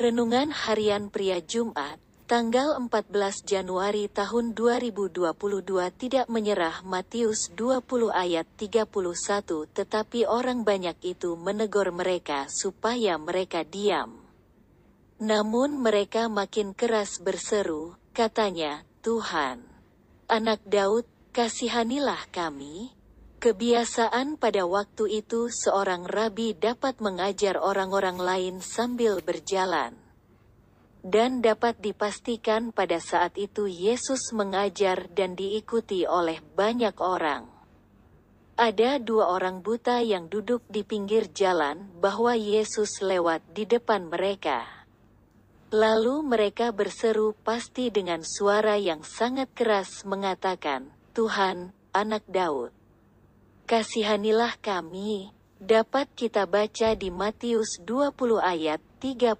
Renungan Harian Pria Jumat, tanggal 14 Januari tahun 2022 tidak menyerah Matius 20 ayat 31 tetapi orang banyak itu menegur mereka supaya mereka diam. Namun mereka makin keras berseru, katanya, Tuhan, anak Daud, kasihanilah kami. Kebiasaan pada waktu itu seorang rabi dapat mengajar orang-orang lain sambil berjalan. Dan dapat dipastikan pada saat itu Yesus mengajar dan diikuti oleh banyak orang. Ada dua orang buta yang duduk di pinggir jalan bahwa Yesus lewat di depan mereka. Lalu mereka berseru pasti dengan suara yang sangat keras mengatakan, Tuhan, anak Daud kasihanilah kami. Dapat kita baca di Matius 20 ayat 30.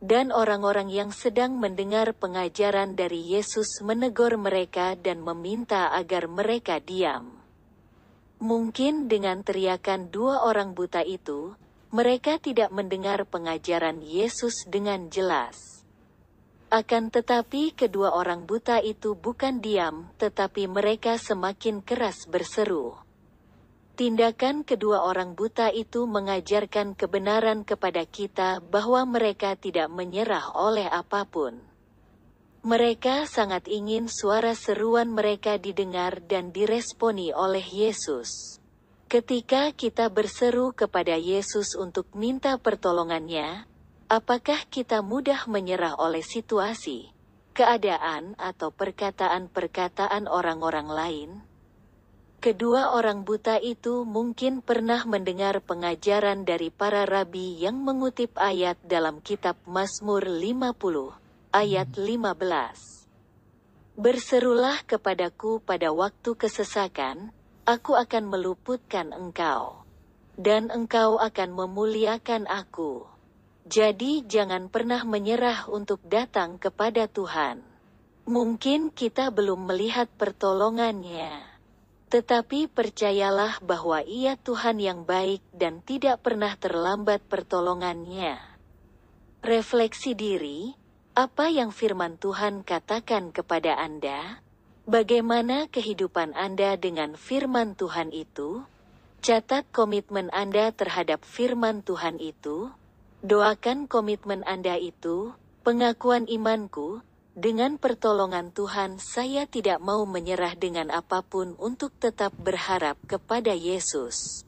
Dan orang-orang yang sedang mendengar pengajaran dari Yesus menegur mereka dan meminta agar mereka diam. Mungkin dengan teriakan dua orang buta itu, mereka tidak mendengar pengajaran Yesus dengan jelas. Akan tetapi kedua orang buta itu bukan diam, tetapi mereka semakin keras berseru. Tindakan kedua orang buta itu mengajarkan kebenaran kepada kita bahwa mereka tidak menyerah oleh apa pun. Mereka sangat ingin suara seruan mereka didengar dan diresponi oleh Yesus. Ketika kita berseru kepada Yesus untuk minta pertolongannya, apakah kita mudah menyerah oleh situasi, keadaan, atau perkataan-perkataan orang-orang lain? Kedua orang buta itu mungkin pernah mendengar pengajaran dari para rabi yang mengutip ayat dalam kitab Mazmur 50, ayat 15. Berserulah kepadaku pada waktu kesesakan, aku akan meluputkan engkau. Dan engkau akan memuliakan aku. Jadi jangan pernah menyerah untuk datang kepada Tuhan. Mungkin kita belum melihat pertolongannya. Tetapi percayalah bahwa ia Tuhan yang baik dan tidak pernah terlambat pertolongannya. Refleksi diri, apa yang firman Tuhan katakan kepada Anda? Bagaimana kehidupan Anda dengan firman Tuhan itu? Catat komitmen Anda terhadap firman Tuhan itu. Doakan komitmen Anda itu, pengakuan imanku, dengan pertolongan Tuhan saya tidak mau menyerah dengan apa pun untuk tetap berharap kepada Yesus.